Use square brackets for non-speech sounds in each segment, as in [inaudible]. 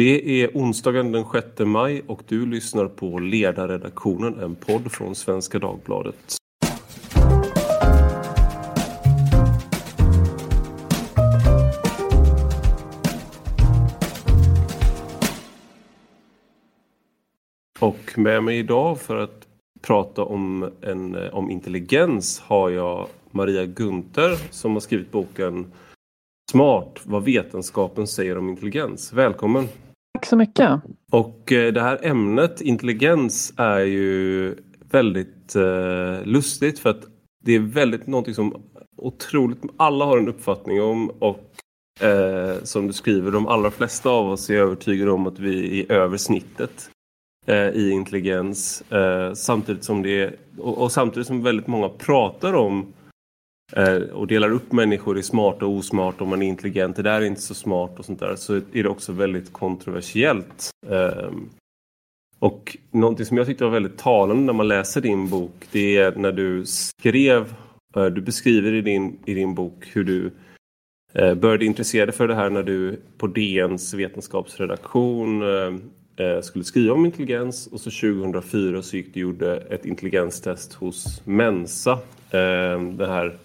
Det är onsdagen den 6 maj och du lyssnar på Ledarredaktionen, en podd från Svenska Dagbladet. Och med mig idag för att prata om, en, eh, om intelligens har jag Maria Gunther som har skrivit boken Smart, vad vetenskapen säger om intelligens. Välkommen! Tack så mycket! Och eh, det här ämnet intelligens är ju väldigt eh, lustigt för att det är väldigt någonting som otroligt alla har en uppfattning om och eh, som du skriver, de allra flesta av oss är övertygade om att vi är över snittet eh, i intelligens. Eh, samtidigt som det och, och, samtidigt som väldigt många pratar om Eh, Eh, och delar upp människor i smarta och osmarta, om man är intelligent, det där är inte så smart och sånt där, så är det också väldigt kontroversiellt. Ehm, och någonting som jag tyckte var väldigt talande när man läser din bok, det är när du skrev, eh, du beskriver i din, i din bok hur du eh, började intressera dig för det här när du på DNs vetenskapsredaktion skulle skriva om intelligens och så 2004 så gick du och gjorde ett intelligenstest hos Mensa. Ehm, det här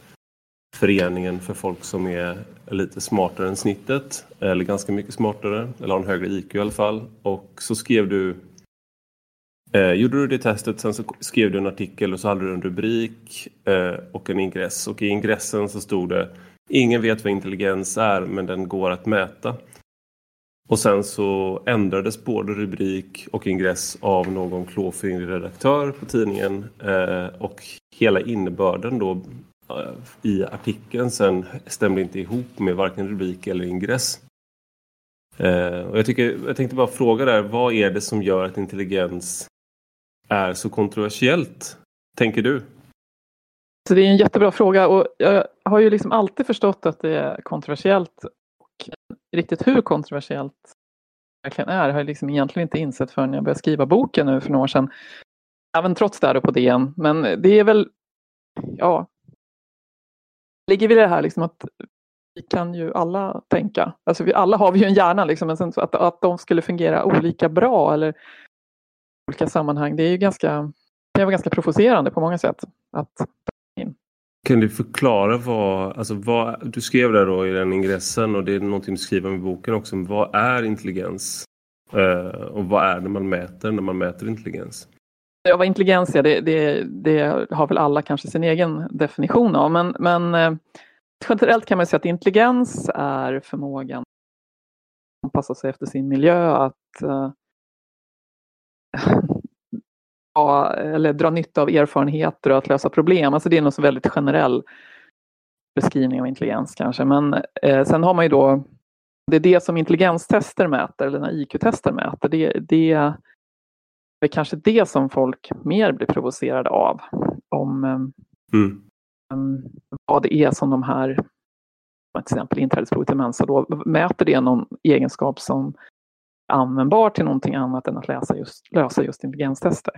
föreningen för folk som är lite smartare än snittet. Eller ganska mycket smartare, eller har en högre IQ i alla fall. Och så skrev du eh, Gjorde du det testet, sen så skrev du en artikel och så hade du en rubrik eh, och en ingress. Och i ingressen så stod det Ingen vet vad intelligens är men den går att mäta. Och sen så ändrades både rubrik och ingress av någon klåfingrig redaktör på tidningen. Eh, och hela innebörden då i artikeln sen stämde inte ihop med varken rubrik eller ingress. Eh, och jag, tycker, jag tänkte bara fråga där, vad är det som gör att intelligens är så kontroversiellt, tänker du? Så det är en jättebra fråga och jag har ju liksom alltid förstått att det är kontroversiellt. Och riktigt hur kontroversiellt det verkligen är har jag liksom egentligen inte insett förrän jag började skriva boken nu för några år sedan. Även trots det här på DN. Men det är väl, ja, ligger vi i det här liksom att vi kan ju alla tänka. Alltså vi alla har vi ju en hjärna liksom, men sen att, att de skulle fungera olika bra eller olika sammanhang, det är ju ganska, det är ganska provocerande på många sätt. Att kan du förklara vad, alltså vad, du skrev där då i den ingressen och det är någonting du skriver i boken också, vad är intelligens? Uh, och vad är det man mäter när man mäter intelligens? Ja, vad intelligens är, det, det, det, har väl alla kanske sin egen definition av. Men, men eh, generellt kan man säga att intelligens är förmågan att anpassa sig efter sin miljö, att eh, [laughs] äh, ja, eller dra nytta av erfarenheter och att lösa problem. Alltså det är något väldigt generell beskrivning av intelligens kanske. Men eh, sen har man ju då, det är det som intelligenstester mäter, eller när IQ-tester mäter, det, det är kanske det som folk mer blir provocerade av. Om mm. um, vad det är som de här, till exempel inträdesprovet till Mensa, då mäter det någon egenskap som är användbar till någonting annat än att läsa just, lösa just intelligenstester.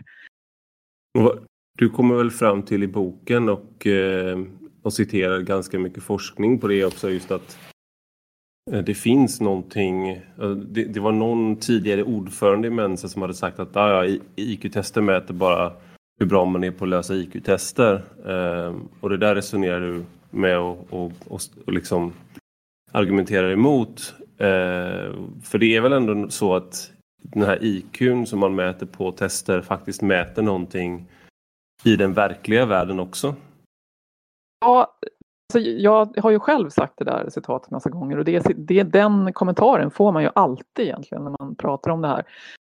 Du kommer väl fram till i boken och, eh, och citerar ganska mycket forskning på det också, just att Eh, det finns någonting, eh, det, det, var någon tidigare ordförande i Mensa som hade sagt att ah, ja, IQ-tester mäter bara hur bra man är på att lösa IQ-tester. Eh, och det där resonerar du med och, och, och, och liksom argumenterar emot. Eh, för det är väl ändå så att den här IQn som man mäter på tester faktiskt mäter någonting i den verkliga världen också? Ja, Alltså, jag har ju själv sagt det där citatet massa gånger och det, det, den kommentaren får man ju alltid egentligen när man pratar om det här.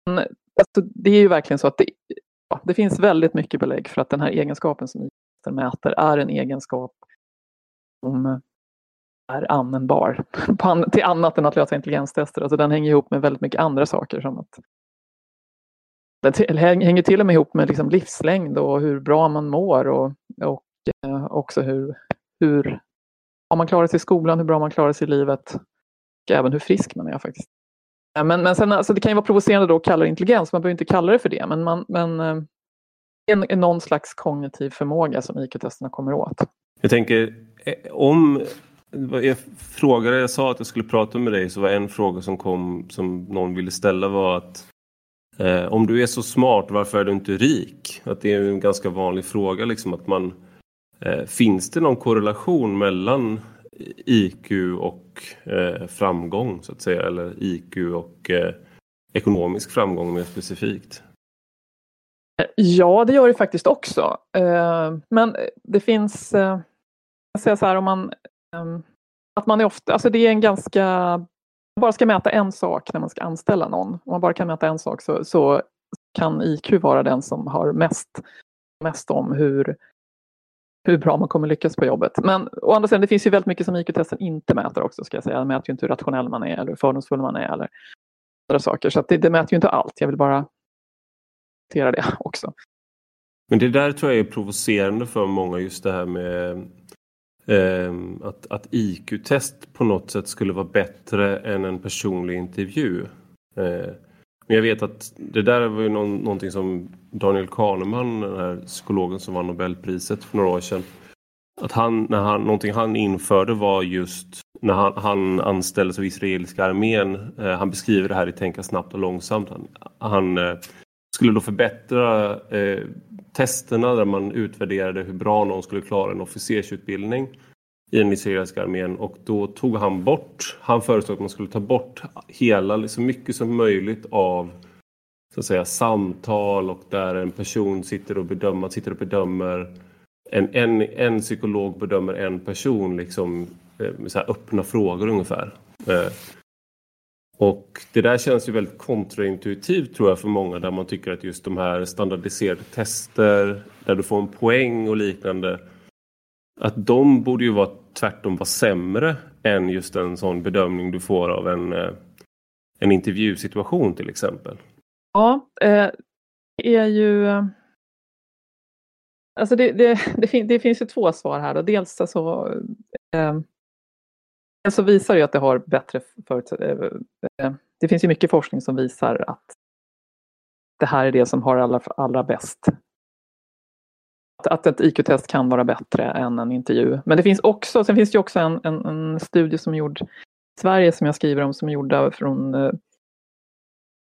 Men, alltså, det är ju verkligen så att det, ja, det finns väldigt mycket belägg för att den här egenskapen som vi mäter är en egenskap som är användbar till annat än att lösa intelligenstester. Alltså den hänger ihop med väldigt mycket andra saker som att den hänger till och med ihop med liksom livslängd och hur bra man mår och, och eh, också hur hur har man klarat sig i skolan, hur bra man klarar sig i livet och även hur frisk man är faktiskt. Men, men sen, alltså, det kan ju vara provocerande då att kalla det intelligens, man behöver inte kalla det för det, men, man, men eh, en, en någon slags kognitiv förmåga som IQ-testerna kommer åt. Jag tänker, eh, om jag frågade, jag sa att jag skulle prata med dig så var en fråga som kom som någon ville ställa var att eh, om du är så smart varför är du inte rik? Att det är en ganska vanlig fråga liksom att man eh, Eh, finns det någon korrelation mellan IQ och eh, framgång så att säga eller IQ och eh, ekonomisk framgång mer specifikt? Ja, det gör det faktiskt också. Men det finns, jag säger så här om man, ehm, att man är ofta, alltså det är en ganska, man bara ska mäta en sak när man ska anställa någon. Om man bara kan mäta en sak så, så kan IQ vara den som har mest, mest om hur, hur bra man kommer lyckas på jobbet. Men å andra sidan, det finns ju väldigt mycket som IQ-testen inte mäter också ska jag säga. Den mäter ju inte hur rationell man är eller hur fördomsfull man är eller andra saker. Så det, det mäter ju inte allt. Jag vill bara notera det [laughs] också. Men det där tror jag är provocerande för många just det här med eh, att, att IQ-test på något sätt skulle vara bättre än en personlig intervju. Eh, men jag vet att det där var ju någon, någonting som Daniel Kahneman, den här psykologen som vann Nobelpriset för några år sedan, att han, när han, någonting han införde var just när han, han anställdes av israeliska armén. Eh, han beskriver det här i Tänka snabbt och långsamt. Han, han eh, skulle då förbättra eh, testerna där man utvärderade hur bra någon skulle klara en officersutbildning i den israeliska armén och då tog han bort, han föreslog att man skulle ta bort hela, så liksom mycket som möjligt av så att säga samtal och där en person sitter och bedömer, sitter och bedömer en, en, en psykolog bedömer en person liksom med så öppna frågor ungefär. Eh, och det där känns ju väldigt kontraintuitivt tror jag för många där man tycker att just de här standardiserade tester där du får en poäng och liknande att de borde ju vara tvärtom vara sämre än just en sån bedömning du får av en, eh, en intervjusituation till exempel. Ja, eh, det är ju eh, Alltså det, det, [laughs] det, fin det, finns ju två svar här. Då. Dels alltså, eh, så visar det att det har bättre förutsättningar. Eh, eh, det finns ju mycket forskning som visar att det här är det som har allra, allra bäst. Att, ett IQ-test kan vara bättre än en intervju. Men det finns också, sen finns det också en, en, en studie som gjord i Sverige som jag skriver om som är gjorda från eh,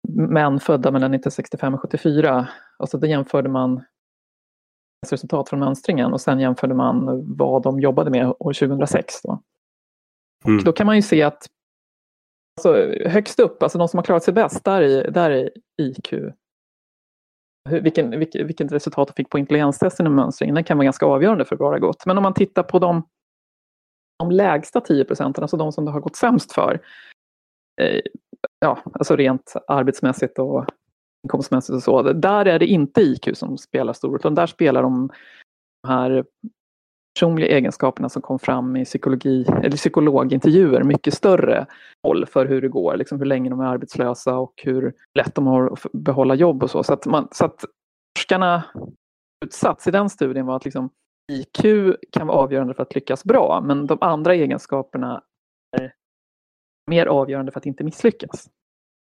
män födda mellan 1965 och 74. Och så då jämförde man resultat från mönstringen och sen jämförde man vad de jobbade med år 2006. Då. Mm. Då kan man ju se att alltså, högst upp, alltså de som har klarat sig bäst, där är, där är IQ. Hur, vilken, vilken, vilket resultat de fick på intelligenstesten och mönstringen, Den kan vara ganska avgörande för hur bra det har gått. Men om man tittar på de, de lägsta 10 procenten, alltså de som det har gått sämst för, eh, ja, alltså rent arbetsmässigt och inkomstmässigt och så, där är det inte IQ som spelar stor utan där spelar de här personliga egenskaperna som kom fram i psykologi eller psykologintervjuer mycket större roll för hur det går, liksom hur länge de är arbetslösa och hur lätt de har att behålla jobb och så. Så att, man, så att forskarna utsats i den studien var att liksom IQ kan vara avgörande för att lyckas bra, men de andra egenskaperna är mer avgörande för att inte misslyckas.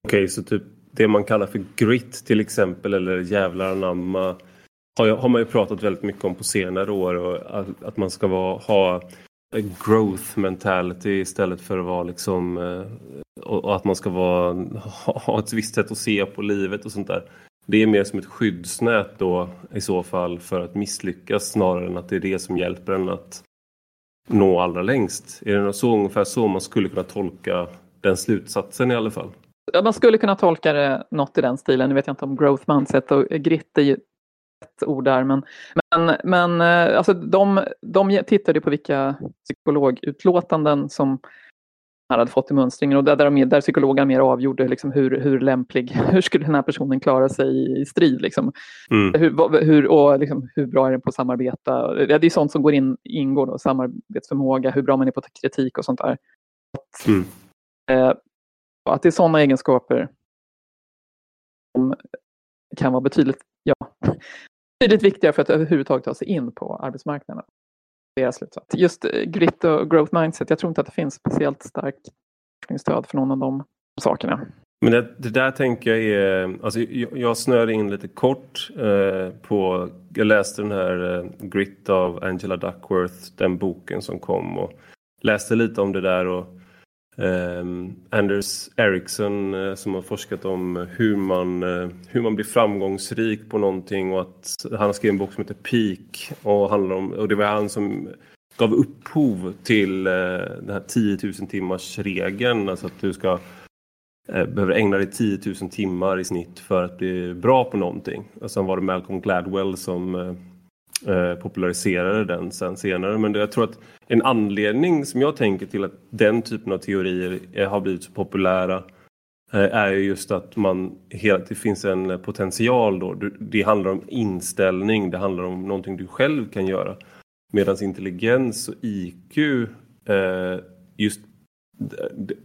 Okej, okay, så typ det man kallar för grit till exempel eller jävlar anamma har, jag, har man ju pratat väldigt mycket om på senare år och att, att man ska vara, ha growth mentality istället för att vara liksom eh, och, och att man ska vara, ha, ha ett visst sätt att se på livet och sånt där. Det är mer som ett skyddsnät då i så fall för att misslyckas snarare än att det är det som hjälper en att nå allra längst. Är det så, ungefär så man skulle kunna tolka den slutsatsen i alla fall? man skulle kunna tolka det något i den stilen. Nu vet jag inte om growth mindset och grit är ju ett ord där. Men, men, men eh, alltså de, de tittade på vilka psykologutlåtanden som han hade fått i mönstringen och där, där, där psykologen mer avgjorde liksom hur, hur lämplig, [laughs] hur skulle den här personen klara sig i strid. Liksom. Mm. Hur, hur, och liksom, hur bra är den på att samarbeta? Det är sånt som går in, ingår då, samarbetsförmåga, hur bra man är på kritik och sånt där. Mm. Eh, att det är sådana egenskaper som kan vara betydligt, ja, betydligt viktigare för att överhuvudtaget ta sig in på arbetsmarknaden. Deras slutsats. Just eh, grit och growth mindset, jag tror inte att det finns speciellt starkt forskningsstöd för någon av de sakerna. Men det, det, där tänker jag är, alltså jag, jag snöade in lite kort eh, på, jag läste den här eh, Grit av Angela Duckworth, den boken som kom och läste lite om det där och Ehm, Anders Ericsson eh, som har forskat om hur man, eh, hur man blir framgångsrik på någonting och att han har skrivit en bok som heter Peak och, handlar om, och det var han som gav upphov till eh, den här 10 000 timmars regeln, alltså att du ska behöver ägna dig 10 000 timmar i snitt för att bli bra på någonting. Och sen var det Malcolm Gladwell som Eh, populariserade den sen senare. Men jag tror att en anledning som jag tänker till att den typen av teorier har blivit så populära eh, är just att man, det finns en potential då. Det handlar om inställning, det handlar om någonting du själv kan göra. Medan intelligens och IQ, eh, just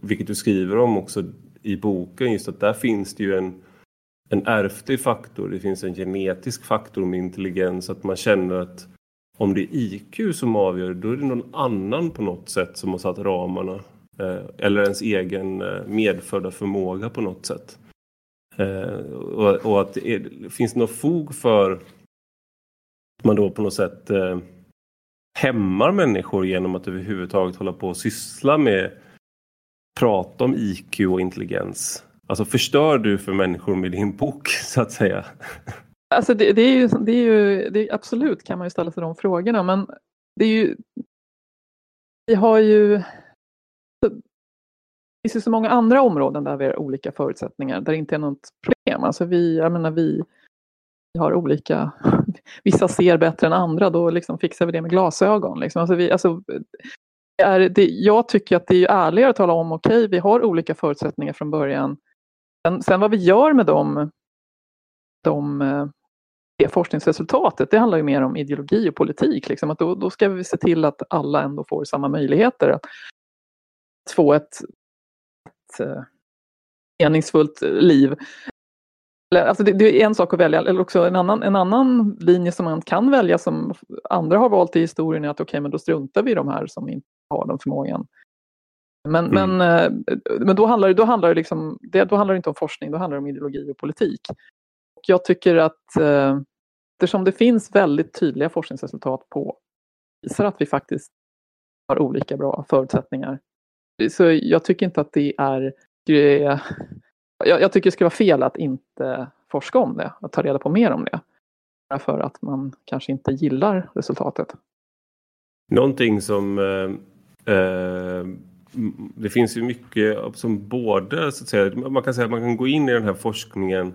vilket du skriver om också i boken, just att där finns det ju en en ärftlig faktor, det finns en genetisk faktor med intelligens, att man känner att om det är IQ som avgör, då är det någon annan på något sätt som har satt ramarna. Eh, eller ens egen eh, medfödda förmåga på något sätt. Eh, och, att det är, finns det något fog för att man då på något sätt hämmar människor genom att överhuvudtaget hålla på och syssla med prata om IQ och intelligens. Alltså förstör du för människor med din bok [laughs] så att säga? Alltså det, det är ju, det är ju det är absolut kan man ju ställa sig de frågorna men det är ju vi har ju det finns ju så många andra områden där vi har olika förutsättningar där det inte är något problem. Alltså vi, jag menar vi, vi har olika, [laughs] vissa ser bättre än andra, då liksom fixar vi det med glasögon. Liksom. Alltså vi, alltså, är det, jag tycker att det är ärligare att tala om, okej okay, vi har olika förutsättningar från början. Sen, sen vad vi gör med dem, de, eh, det forskningsresultatet, det handlar ju mer om ideologi och politik. Liksom. Att då, då ska vi se till att alla ändå får samma möjligheter att få ett, ett eh, meningsfullt eh, liv. Alltså det, det, är en sak att välja, eller också en annan, en annan linje som man kan välja som andra har valt i historien är att okej, okay, men då struntar vi i de här som inte har den förmågan. Men, mm. men, eh, men då handlar, då, handlar det liksom, det, då handlar det inte om forskning, då handlar det om ideologi och politik. Och jag tycker att eh, eftersom det finns väldigt tydliga forskningsresultat på visar att vi faktiskt har olika bra förutsättningar. Så jag tycker inte att det är... Jag, jag tycker det skulle vara fel att inte forska om det, att ta reda på mer om det. Bara för att man kanske inte gillar resultatet. Någonting som eh, eh det finns ju mycket som både, så att säga, man kan säga att man kan gå in i den här forskningen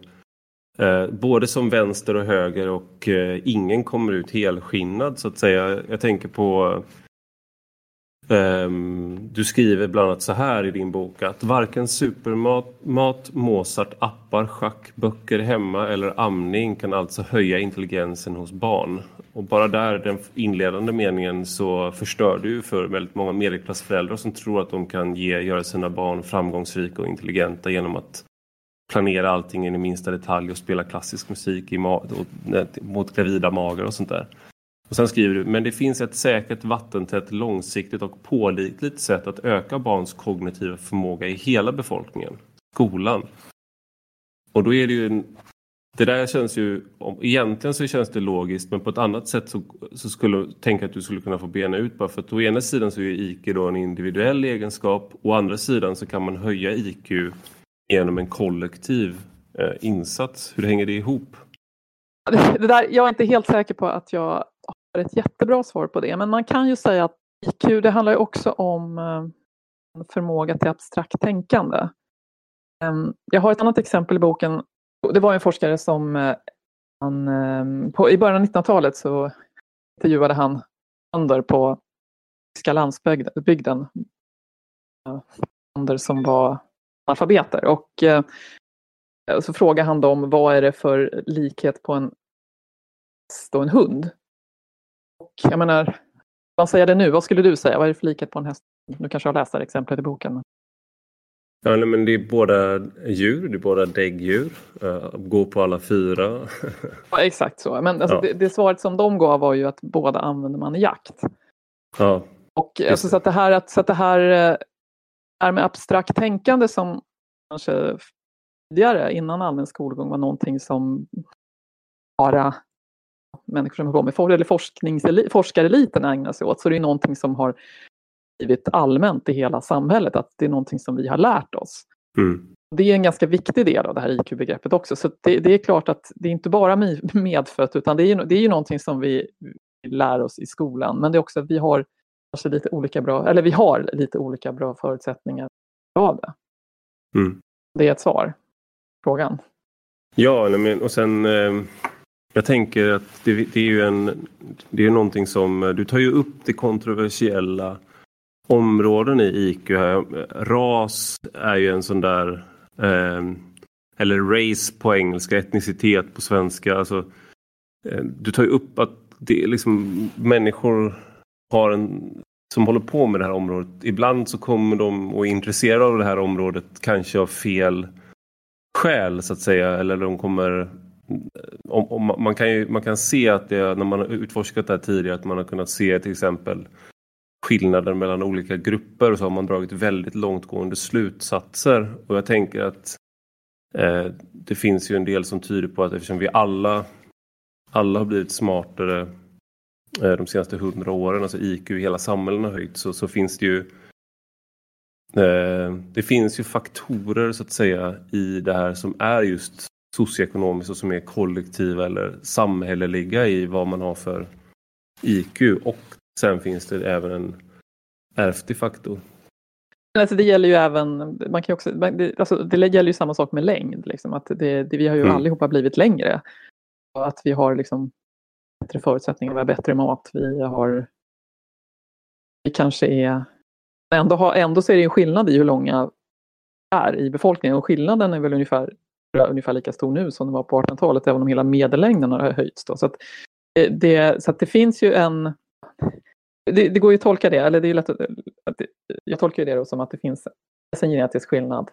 eh, både som vänster och höger och eh, ingen kommer ut helskinnad så att säga. Jag tänker på Um, du skriver bland annat så här i din bok att varken supermat, mat, Mozart, appar, schack, böcker hemma eller amning kan alltså höja intelligensen hos barn. Och bara där, den inledande meningen, så förstör du för väldigt många medelklassföräldrar som tror att de kan ge, göra sina barn framgångsrika och intelligenta genom att planera allting in i minsta detalj och spela klassisk musik i mot gravida magar och sånt där. Och sen skriver du, men det finns ett säkert, vattentätt, långsiktigt och pålitligt sätt att öka barns kognitiva förmåga i hela befolkningen, skolan. Och då är det ju en, det där känns ju, egentligen så känns det logiskt men på ett annat sätt så, så skulle tänka att du skulle kunna få bena ut bara för att å ena sidan så är IQ då en individuell egenskap och å andra sidan så kan man höja IQ genom en kollektiv eh, insats. Hur hänger det ihop? Det där, jag är inte helt säker på att jag har ett jättebra svar på det. Men man kan ju säga att IQ det handlar ju också om eh, förmåga till abstrakt tänkande. Ehm, jag har ett annat exempel i boken. Det var en forskare som eh, han, eh, på, i början av 1900-talet så intervjuade han bönder på tyska landsbygden. Bönder som var analfabeter. Eh, och så frågade han dem vad är det för likhet på en häst och en hund? Och jag menar, vad säger det nu? Vad skulle du säga? Vad är det för likhet på en häst? Du kanske har läst det exemplet i boken. Ja, nej, men det är båda djur, det är båda däggdjur. Uh, gå på alla fyra. ja, exakt så. Men alltså, ja. det, det, svaret som de gav var ju att båda använder man i jakt. Ja, och alltså, så att det här, att, så att det här eh, är med abstrakt tänkande som kanske tidigare innan allmän skolgång var någonting som bara människor som håller på med eller forskningseli, forskareliten ägnar sig åt. Så det är någonting som har blivit allmänt i hela samhället, att det är någonting som vi har lärt oss. Mm. Det är en ganska viktig del av det här IQ-begreppet också. Så det, det, är klart att det är inte bara [laughs] medfött, utan det är, det är ju någonting som vi lär oss i skolan. Men det är också att vi har kanske lite olika bra, eller vi har lite olika bra förutsättningar av det. Mm. Det är ett svar på frågan. Ja, och sen eh, jag tänker att det, det, är ju en, det är någonting som, du tar ju upp det kontroversiella områden i IQ här. Ras är ju en sån där, eh, eller race på engelska, etnicitet på svenska. Alltså, eh, du tar ju upp att det är liksom människor har en, som håller på med det här området. Ibland så kommer de och är intresserade av det här området kanske av fel skäl så att säga. Eller de kommer eh, om, om, man, kan ju, man kan se att det, när man har utforskat det här tidigare, att man har kunnat se till exempel skillnader mellan olika grupper och så har man dragit väldigt långtgående slutsatser. Och jag tänker att eh, det finns ju en del som tyder på att eftersom vi alla, alla har blivit smartare eh, de senaste hundra åren, alltså IQ i hela samhället har höjt, så, så finns det ju eh, det finns ju faktorer så att säga i det här som är just socioekonomiskt och som är kollektiva eller samhälleliga i vad man har för IQ. Och sen finns det även en ärftlig faktor. Alltså det gäller ju även, man kan också, alltså det gäller ju samma sak med längd. Liksom, att det, det vi har ju mm. allihopa blivit längre. Och att vi har liksom bättre förutsättningar, vi har bättre mat, vi har... Vi kanske är... Ändå, har, ändå så är det en skillnad i hur långa är i befolkningen och skillnaden är väl ungefär ungefär lika stor nu som den var på 1800-talet, även om hela medellängden har höjts. Då. Så, att eh, det, så att det finns ju en... Det, det, går ju att tolka det, eller det är lätt att, att jag tolkar det som att det finns en genetisk skillnad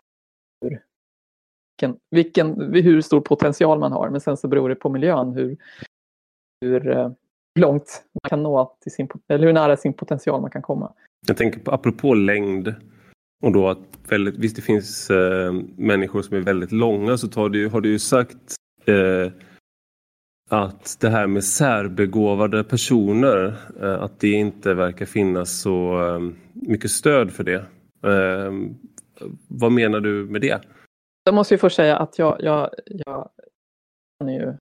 hur, vilken, vilken, hur stor potential man har, men sen så beror det på miljön hur, hur eh, långt man kan nå till sin, eller hur nära sin potential man kan komma. Jag tänker på apropå längd och då att väldigt, visst det finns äh, människor som är väldigt långa så tar du, har du ju sagt eh, att det här med särbegåvade personer, eh, att det inte verkar finnas så eh, mycket stöd för det. Eh, vad menar du med det? Jag måste ju först säga att jag, jag, jag känner ju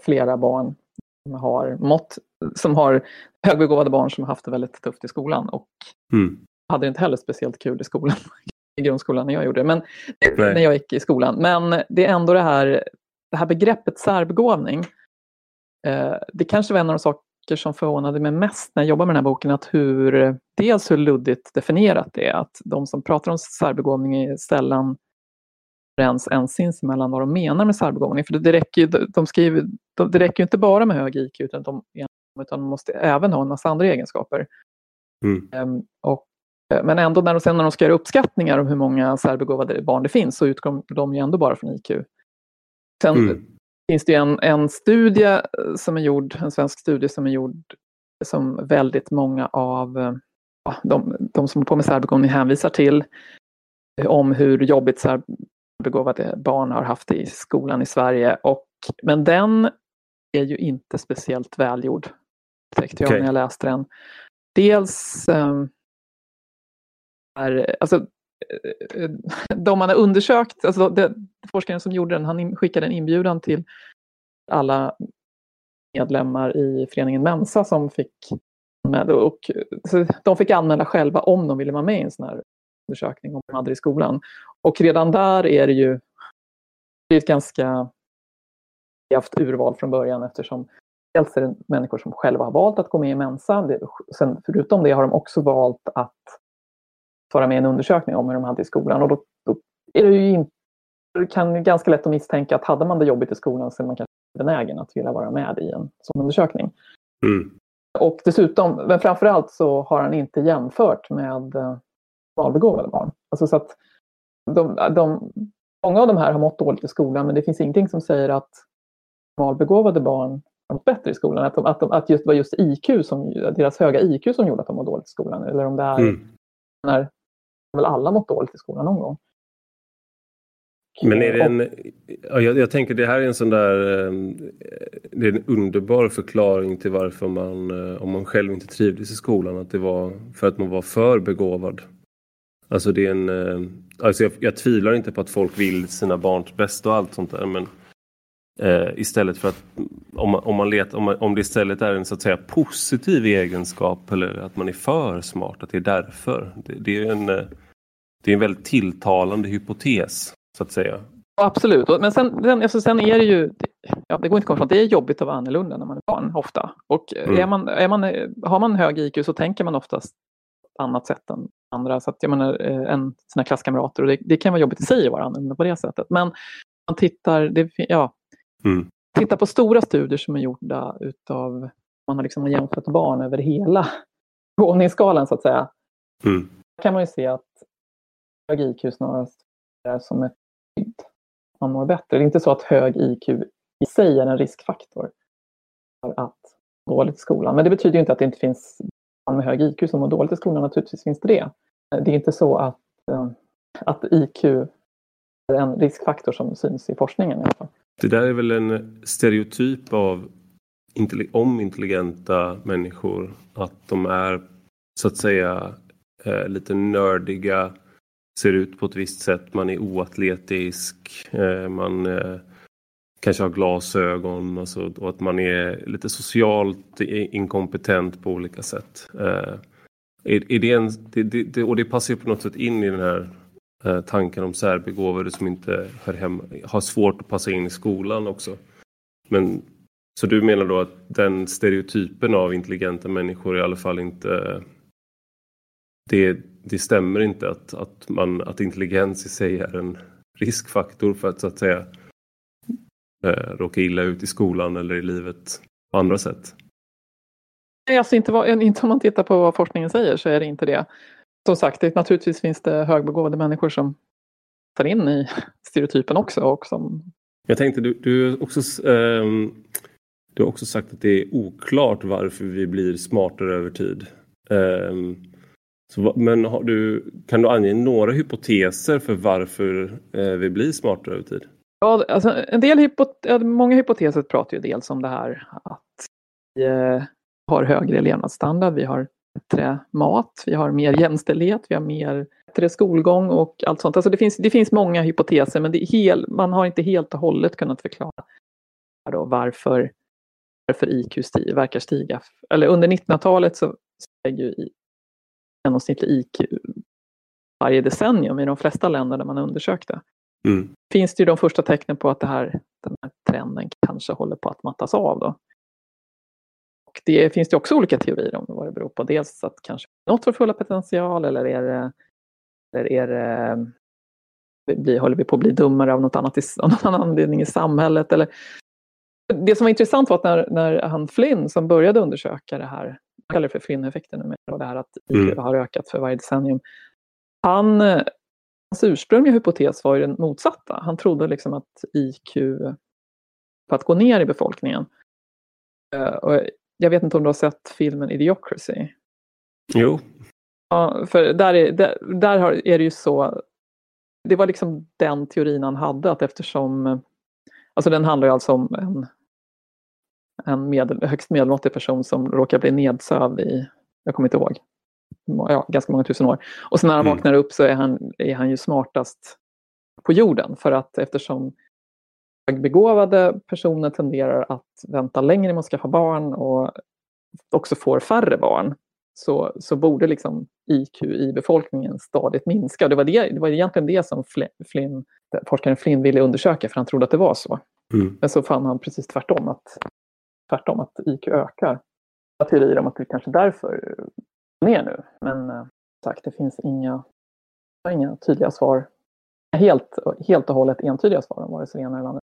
flera barn som har mått, som har högbegåvade barn som har haft det väldigt tufft i skolan och mm hade inte heller speciellt kul i skolan, [laughs] i grundskolan när jag gjorde det, men, när jag gick i skolan. Men det är ändå det här, det här begreppet särbegåvning. Eh, det kanske var en av de saker som förvånade mig mest när jag jobbade med den här boken, att hur, dels hur luddigt definierat det är, att de som pratar om särbegåvning är sällan överens ens sinsemellan vad de menar med särbegåvning. För det räcker, de skriver, det räcker inte bara med hög IQ, utan de, utan de måste även ha en massa andra egenskaper. Mm. Um, och Eh, men ändå när de, sen när de ska göra uppskattningar om hur många särbegåvade barn det finns så utgår de ju ändå bara från IQ. Sen mm. finns det en, en studie eh, som är gjord, en svensk studie som är gjord som väldigt många av eh, ja, de, de som håller på med särbegåvning hänvisar till om hur jobbigt särbegåvade barn har haft det i skolan i Sverige. Och, men den är ju inte speciellt välgjord, upptäckte jag okay. när jag läste den. Dels är, alltså, eh, Eh, eh, de man har undersökt, alltså det, forskaren som gjorde den, han skickade en inbjudan till alla medlemmar i föreningen Mensa som fick med och så de fick anmäla själva om de ville vara med i en sån här undersökning om de hade i skolan. Och redan där är det ju det är ett ganska haft urval från början eftersom dels är det människor som själva har valt att gå med i Mensa. sen, förutom det har de också valt att vara med i en undersökning om hur de hade i skolan. Och då, då är det ju inte, det kan ganska lätt att misstänka att hade man det jobbigt i skolan så är man kanske benägen att vilja vara med i en sån undersökning. Mm. Och dessutom, men framförallt så har han inte jämfört med normalbegåvade barn. Alltså så att de, de, många av de här har mått dåligt i skolan men det finns ingenting som säger att normalbegåvade barn har mått bättre i skolan. Att, de, att, de, att just, det var just IQ som, deras höga IQ som gjorde att de mådde dåligt i skolan. Eller om det är mm. när väl alla mått dåligt i skolan någon gång. Men är det en, jag, jag tänker det här är en sån där, ehm, det är en underbar förklaring till varför man, eh, om man själv inte trivdes i skolan, att det var för att man var för begåvad. Alltså det är en, eh, alltså jag, jag tvivlar inte på att folk vill sina barns bästa och allt sånt där men eh, istället för att om, man, om, man let, om, man, om det istället är en så att säga positiv egenskap eller att man är för smart, att det är därför. Det, det är en, eh, det är en väldigt tilltalande hypotes så att säga. Absolut, men sen, sen, alltså sen är det ju, ja, det går inte att komma ifrån, det är jobbigt att vara annorlunda när man är barn ofta. Och mm. är man, är man, har man hög IQ så tänker man oftast på annat sätt än andra. Så att jag menar, än eh, sina klasskamrater och det, det, kan vara jobbigt i sig att vara annorlunda på det sättet. Men man tittar, det, ja, mm. tittar på stora studier som är gjorda utav, man har liksom jämfört barn över hela [laughs] begåvningsskalan så att säga. Mm. kan man ju se att hög IQ snarast är som ett skydd. Man mår bättre. Det är inte så att hög IQ i sig är en riskfaktor för att må dåligt i skolan. Men det betyder inte att det inte finns barn med hög IQ som mår dåligt i skolan. Naturligtvis finns det det. Det är inte så att, eh, att IQ är en riskfaktor som syns i forskningen. I alla fall. Det där är väl en stereotyp av om intelligenta människor att de är så att säga eh, lite nördiga, ser ut på ett visst sätt, man är oatletisk, eh, man eh, kanske har glasögon alltså, och att man är lite socialt inkompetent på olika sätt. Eh, är, är det en, det, det, och det passar ju på något sätt in i den här tanken om särbegåvade som inte hör hemma, har svårt att passa in i skolan också. Men, så du menar då att den stereotypen av intelligenta människor i alla fall inte det, det stämmer inte att, att, man, att intelligens i sig är en riskfaktor för att så att säga eh, råka illa ut i skolan eller i livet på andra sätt? Nej, alltså inte, vad, inte om man tittar på vad forskningen säger så är det inte det. Som sagt, det, naturligtvis finns det högbegåvade människor som tar in i stereotypen också. Och som... Jag tänkte, du, du, också, um, du har också sagt att det är oklart varför vi blir smartare över tid. Um, så, men har du, kan du ange några hypoteser för varför eh, vi blir smartare över tid? Ja, alltså en del hypot många hypoteser pratar ju dels om det här att vi eh, har högre levnadsstandard, vi har bättre mat, vi har mer jämställdhet, vi har mer bättre skolgång och allt sånt. Alltså det, finns, det finns många hypoteser men det hel, man har inte helt och hållet kunnat förklara då varför, varför IQ sti, verkar stiga. Eller under 1900-talet så steg ju genomsnittlig IQ varje decennium i de flesta länder där man undersökte. Mm. Finns det ju de första tecknen på att det här, den här trenden kanske håller på att mattas av. Då. Och det finns det också olika teorier om vad det beror på. Dels att kanske något för fulla potential eller är det, eller är det blir, håller vi på att bli dummare av något annat av någon annan anledning i samhället? Eller, det som var intressant var att när, när han Flynn som började undersöka det här, kallar det för Flynn-effekten nu, och det här att IQ mm. har ökat för varje decennium. Han, hans ursprungliga hypotes var ju den motsatta. Han trodde liksom att IQ på att gå ner i befolkningen. Eh, och jag vet inte om du har sett filmen Idiocracy? Jo. Ja, för där är, där, där är det ju så. Det var liksom den teorin han hade att eftersom, alltså den handlar ju alltså om en, en medel, högst medelmåttig person som råkar bli nedsövd i, jag kommer inte ihåg, ja, ganska många tusen år. Och sen när han mm. vaknar upp så är han, är han ju smartast på jorden för att eftersom högbegåvade personer tenderar att vänta längre med att skaffa barn och också får färre barn så, så borde liksom IQ i befolkningen stadigt minska. Det var, det, det var egentligen det som Flynn, forskaren Flynn ville undersöka för han trodde att det var så. Mm. Men så fann han precis tvärtom att, tvärtom att IQ ökar. Jag har teorier om att det kanske därför ner nu. Men eh, sagt, det finns inga, inga tydliga svar. Helt, helt och hållet entydiga svar om vare sig det ena eller andra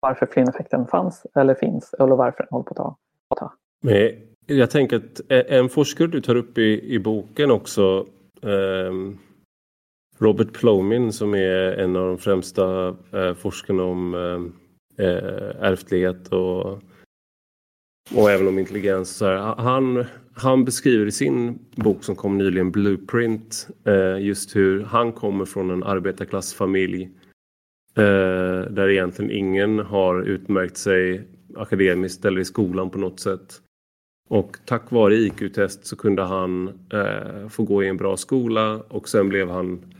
varför Flynn-effekten fanns eller finns eller varför den håller på att ta. Men jag tänker att en forskare du tar upp i, i boken också eh, Robert Plomin som är en av de främsta eh, forskarna om eh, eh ärftlighet och, och även om intelligens. Så här, han, han beskriver i sin bok som kom nyligen, Blueprint, eh, just hur han kommer från en arbetarklassfamilj Eh, där egentligen ingen har utmärkt sig akademiskt eller i skolan på något sätt. Och tack vare IQ-test så kunde han eh, få gå i en bra skola och sen blev han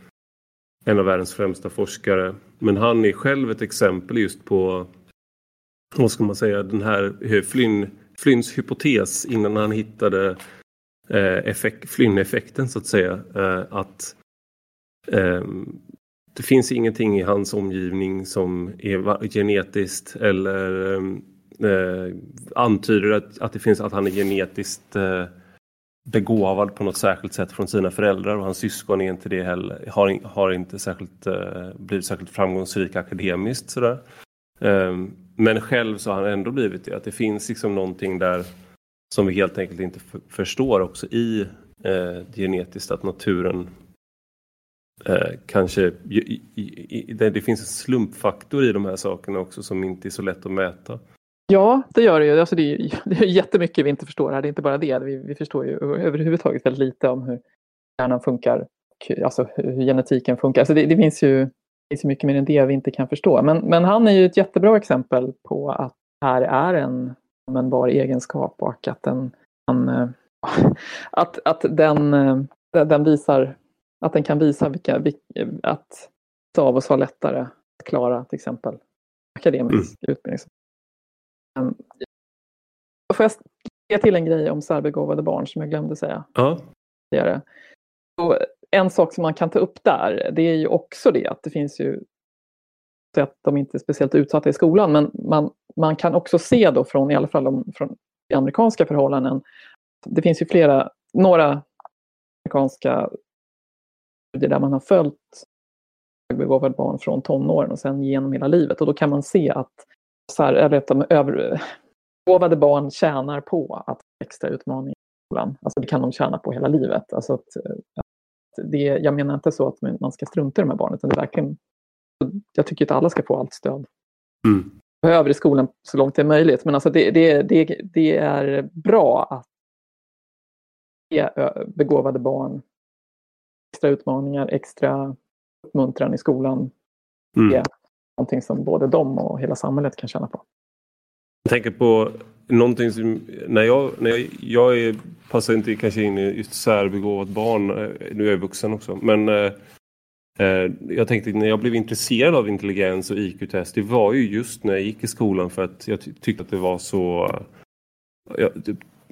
en av världens främsta forskare. Men han är själv ett exempel just på, vad ska man säga, den här Flynn, Flynns hypotes innan han hittade eh, effekt, Flynn-effekten så att säga. Eh, att ehm, det finns ingenting i hans omgivning som är genetiskt eller ehm, eh, antyder att, att det finns att han är genetiskt begåvad på något särskilt sätt från sina föräldrar och hans syskon är inte det heller, har, har inte särskilt, eh, blivit särskilt framgångsrik akademiskt. Sådär. Eh, men själv så har han ändå blivit det, att det finns liksom någonting där som vi helt enkelt inte förstår också i eh, genetiskt att naturen eh, kanske... I, i, det, det finns en slumpfaktor i de här sakerna också som inte är så lätt att mäta. Ja, det gör det ju. Alltså det, är, [laughs] det är jättemycket vi inte förstår här. Det är inte bara det. Vi, vi förstår ju överhuvudtaget väldigt lite om hur hjärnan funkar. Alltså hur genetiken funkar. Alltså det, det finns ju det finns mycket mer än det vi inte kan förstå. Men, men han är ju ett jättebra exempel på att det här är en användbar egenskap och att den, an, [laughs] att, att den, den visar att den kan visa vilka, att av oss har lättare att klara till exempel akademisk mm. utbildning. Um, får jag lägga till en grej om särbegåvade barn som jag glömde säga? Ja. Och en sak som man kan ta upp där, det är ju också det att det finns ju att de inte är speciellt utsatta i skolan, men man, man kan också se då från, i alla fall från amerikanska förhållanden, det finns ju flera, några amerikanska studier där man har följt högbegåvade barn från tonåren och sen genom hela livet. Och då kan man se att så här, eller att de överbegåvade barn tjänar på att extra utmaningar i skolan. Alltså det kan de tjäna på hela livet. Alltså att, att det, jag menar inte så att man ska strunta i de här barnen, utan det är verkligen jag tycker att alla ska få allt stöd. Mm. Behöver i skolan så långt det är möjligt. Men alltså det, det, det, det är bra att ge begåvade barn extra utmaningar, extra uppmuntran i skolan. Mm. Någonting som både de och hela samhället kan känna på. Jag tänker på någonting som, när jag, när jag, jag är, passar inte kanske in i just särbegåvat barn, eh, nu är jag vuxen också, men eh, eh, jag tänkte när jag blev intresserad av intelligens och IQ-test, det var ju just när jag gick i skolan för att jag tyckte att det var så... Jag,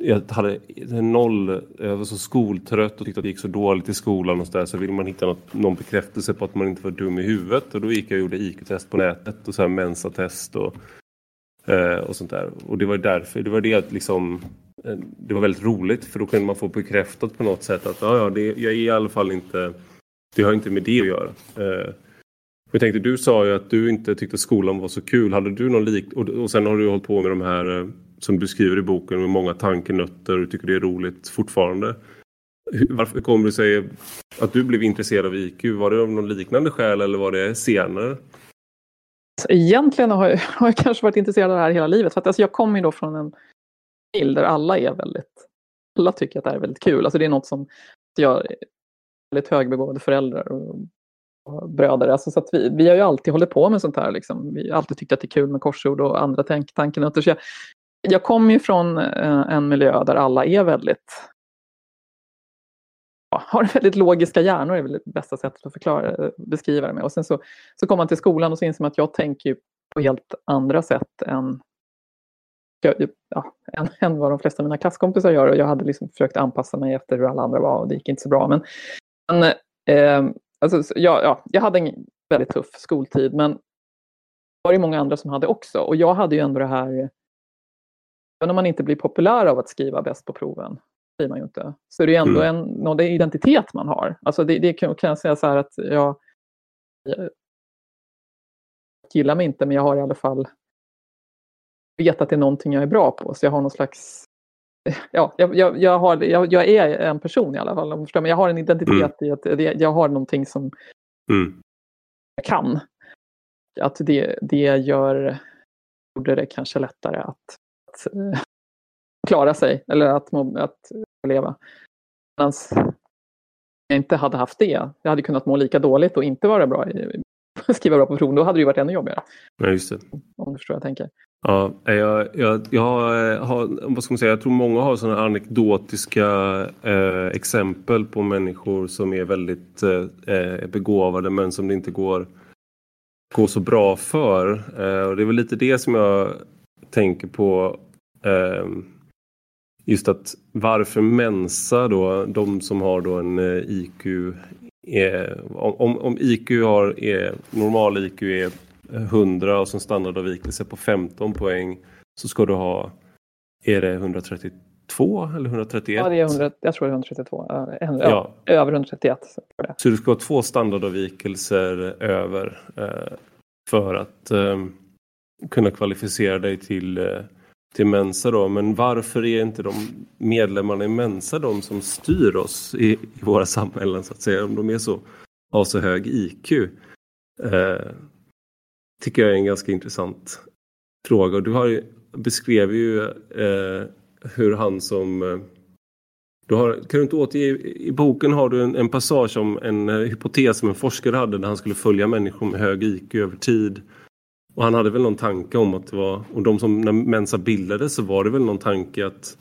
jag hade noll, jag var så skoltrött och tyckte att det gick så dåligt i skolan och så där, så ville man hitta något, någon bekräftelse på att man inte var dum i huvudet och då gick jag och gjorde IQ-test på nätet och så här och, eh, och sånt där. Och det var därför, det var det att liksom eh, det var väldigt roligt för då kunde man få bekräftat på något sätt att ja, ja, det, jag är i alla fall inte det har inte med det att göra. Eh, jag tänkte, du sa ju att du inte tyckte skolan var så kul. Hade du någon lik... Och, och sen har du hållit på med de här eh, som du skriver i boken med många tankenötter och tycker det är roligt fortfarande. Varför kommer det sig att du blev intresserad av IQ? Var det av någon liknande skäl eller var det senare? Alltså, egentligen har jag, [laughs] har jag kanske varit intresserad av det här hela livet. För att, alltså, jag kommer ju då från en bild där alla är väldigt... Alla tycker att det här är väldigt kul. Alltså, det är något som jag väldigt högbegåvade föräldrar och, och bröder. Alltså, så att vi, vi har ju alltid hållit på med sånt här. Liksom. Vi har alltid tyckt att det är kul med korsord och andra tank, tankenötter. Så jag, jag kommer ju från eh, en miljö där alla är väldigt ja, har [laughs] väldigt logiska hjärnor, är väl det bästa sättet att förklara, eh, beskriva det med. Och sen så, så kommer man till skolan och så inser man att jag tänker på helt andra sätt än ja, än, än vad de flesta av mina klasskompisar gör. Och jag hade liksom försökt anpassa mig efter hur alla andra var och det gick inte så bra. Men men, eh, alltså, ja, ja, jag hade en väldigt tuff skoltid, men det var det många andra som hade också. Och jag hade ju ändå det här, även om man inte blir populär av att skriva bäst på proven, blir man ju inte, så är det ju ändå mm. en någon identitet man har. Alltså det, det kan, kan jag säga så här att jag, jag gillar mig inte, men jag har i alla fall vet att det är någonting jag är bra på. Så jag har någon slags ja, jag, jag, jag, har, jag, jag, är en person i alla fall. Om men jag har en identitet mm. i att jag har någonting som mm. jag kan. Att det, det gör, gjorde det kanske lättare att, att uh, klara sig eller att, att leva. Medan jag inte hade haft det, jag hade kunnat må lika dåligt och inte vara bra i, [laughs] skriva bra på proven. Då hade det ju varit ännu jobbigare. Ja, just det. Om du förstår vad jag tänker. Ja, jag, jag, jag, har, vad ska man säga, jag tror många har sådana anekdotiska eh, exempel på människor som är väldigt eh, begåvade men som det inte går, går så bra för. Eh, och det är väl lite det som jag tänker på. Eh, just att varför Mensa då, de som har då en eh, IQ är, om, om IQ har, är, normal IQ är 100 och som standardavvikelse på 15 poäng så ska du ha, är det 132 eller 131? Ja, det är 100, jag tror det är 132. Ja, ja. Över 131. Så, så du ska ha två standardavvikelser över eh, för att eh, kunna kvalificera dig till, eh, till Mensa. Då. Men varför är inte de medlemmarna i Mensa de som styr oss i, i våra samhällen så att säga? Om de är så, har så hög IQ. Eh, tycker jag är en ganska intressant fråga. Du har, beskrev ju eh, hur han som... Eh, du har, kan du inte återge, I boken har du en, en passage om en en hypotes som en forskare hade där han skulle följa människor med hög IQ över tid. Och han hade väl någon tanke om att det var, och de som när Mensa bildades så var det väl någon tanke att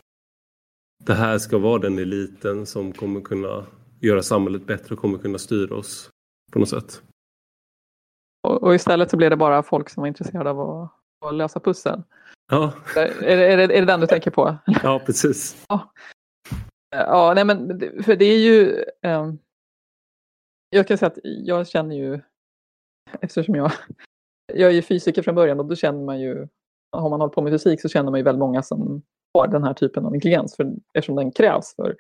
det här ska vara den eliten som kommer kunna göra samhället bättre och kommer kunna styra oss på något sätt. Och, istället så blev det bara folk som var intresserade av att, att lösa pussel. Ja. Är, är, det, är det den du tänker på? Ja, precis. Ja, ja nej men för det är ju... Um, jag kan säga att jag känner ju, eftersom jag, jag är ju fysiker från början och då känner man ju, har man hållit på med fysik så känner man ju väldigt många som har den här typen av intelligens för, eftersom den krävs för,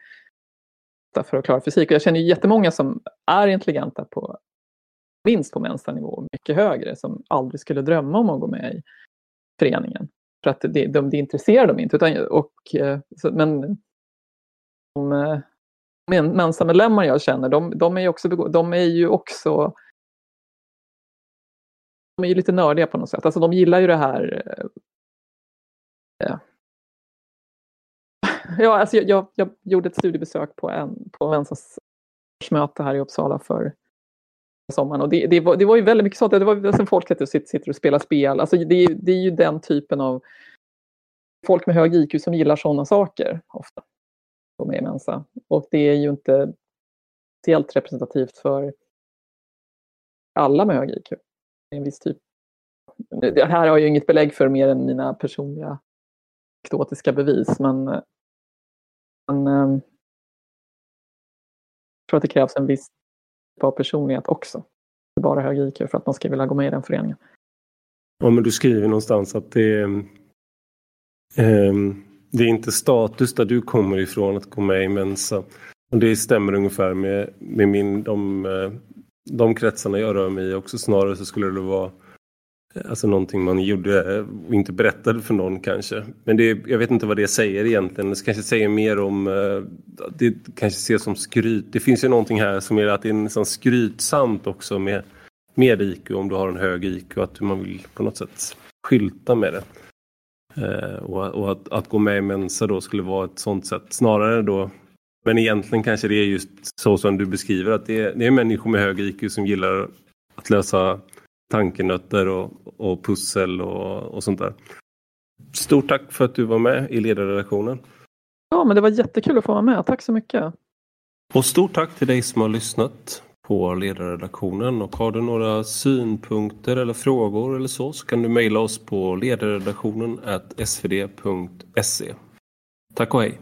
för att klara fysik. Och jag känner ju jättemånga som är intelligenta på minst på Mensa-nivå, mycket högre, som aldrig skulle drömma om att gå med i föreningen. För att det, de, det intresserar dem inte. Utan, och, eh, så, men de eh, Mensa-medlemmar jag känner, de, de, är ju också, de är ju också de är ju lite nördiga på något sätt. Alltså de gillar ju det här eh, eh. [laughs] Ja, alltså jag, jag, jag, gjorde ett studiebesök på, en, på Mensas möte här i Uppsala för sommaren. Och det, det, var, det var ju väldigt mycket sånt. Det var alltså, folk sitter, sitter och spelar spel. Alltså det, det är ju den typen av folk med hög IQ som gillar sådana saker ofta. De är Mensa. Och det är ju inte helt representativt för alla med hög IQ. En viss typ. Det här har jag ju inget belägg för mer än mina personliga anekdotiska bevis. Men, men ehm, jag tror att det krävs en viss typ av personlighet också. Inte bara hög IQ för att man ska vilja gå med i den föreningen. Ja, men du skriver någonstans att det är, eh, det är inte status där du kommer ifrån att gå med i Mensa. Och det stämmer ungefär med, med min, de, eh, de kretsarna jag rör mig i också. Snarare så skulle det vara eh, Alltså någonting man gjorde eh, och inte berättade för någon kanske. Men det, jag vet inte vad det säger egentligen. Det kanske säger mer om, eh, det kanske ses som skryt. Det finns ju någonting här som är att det är nästan skrytsamt också med, med IQ om du har en hög IQ. Att man vill på något sätt skylta med det. Och, och att, att, gå med i Mensa då skulle vara ett sånt sätt. Snarare då, men egentligen kanske det är just så som du beskriver att det är, det är människor med hög IQ som gillar att lösa tankenötter och, och pussel och, och sånt där. Stort tack för att du var med i ledarredaktionen. Ja, men det var jättekul att få vara med. Tack så mycket. Och stort tack till dig som har lyssnat på ledarredaktionen och har du några synpunkter eller frågor eller så så kan du mejla oss på ledarredaktionen svd.se. Tack och hej!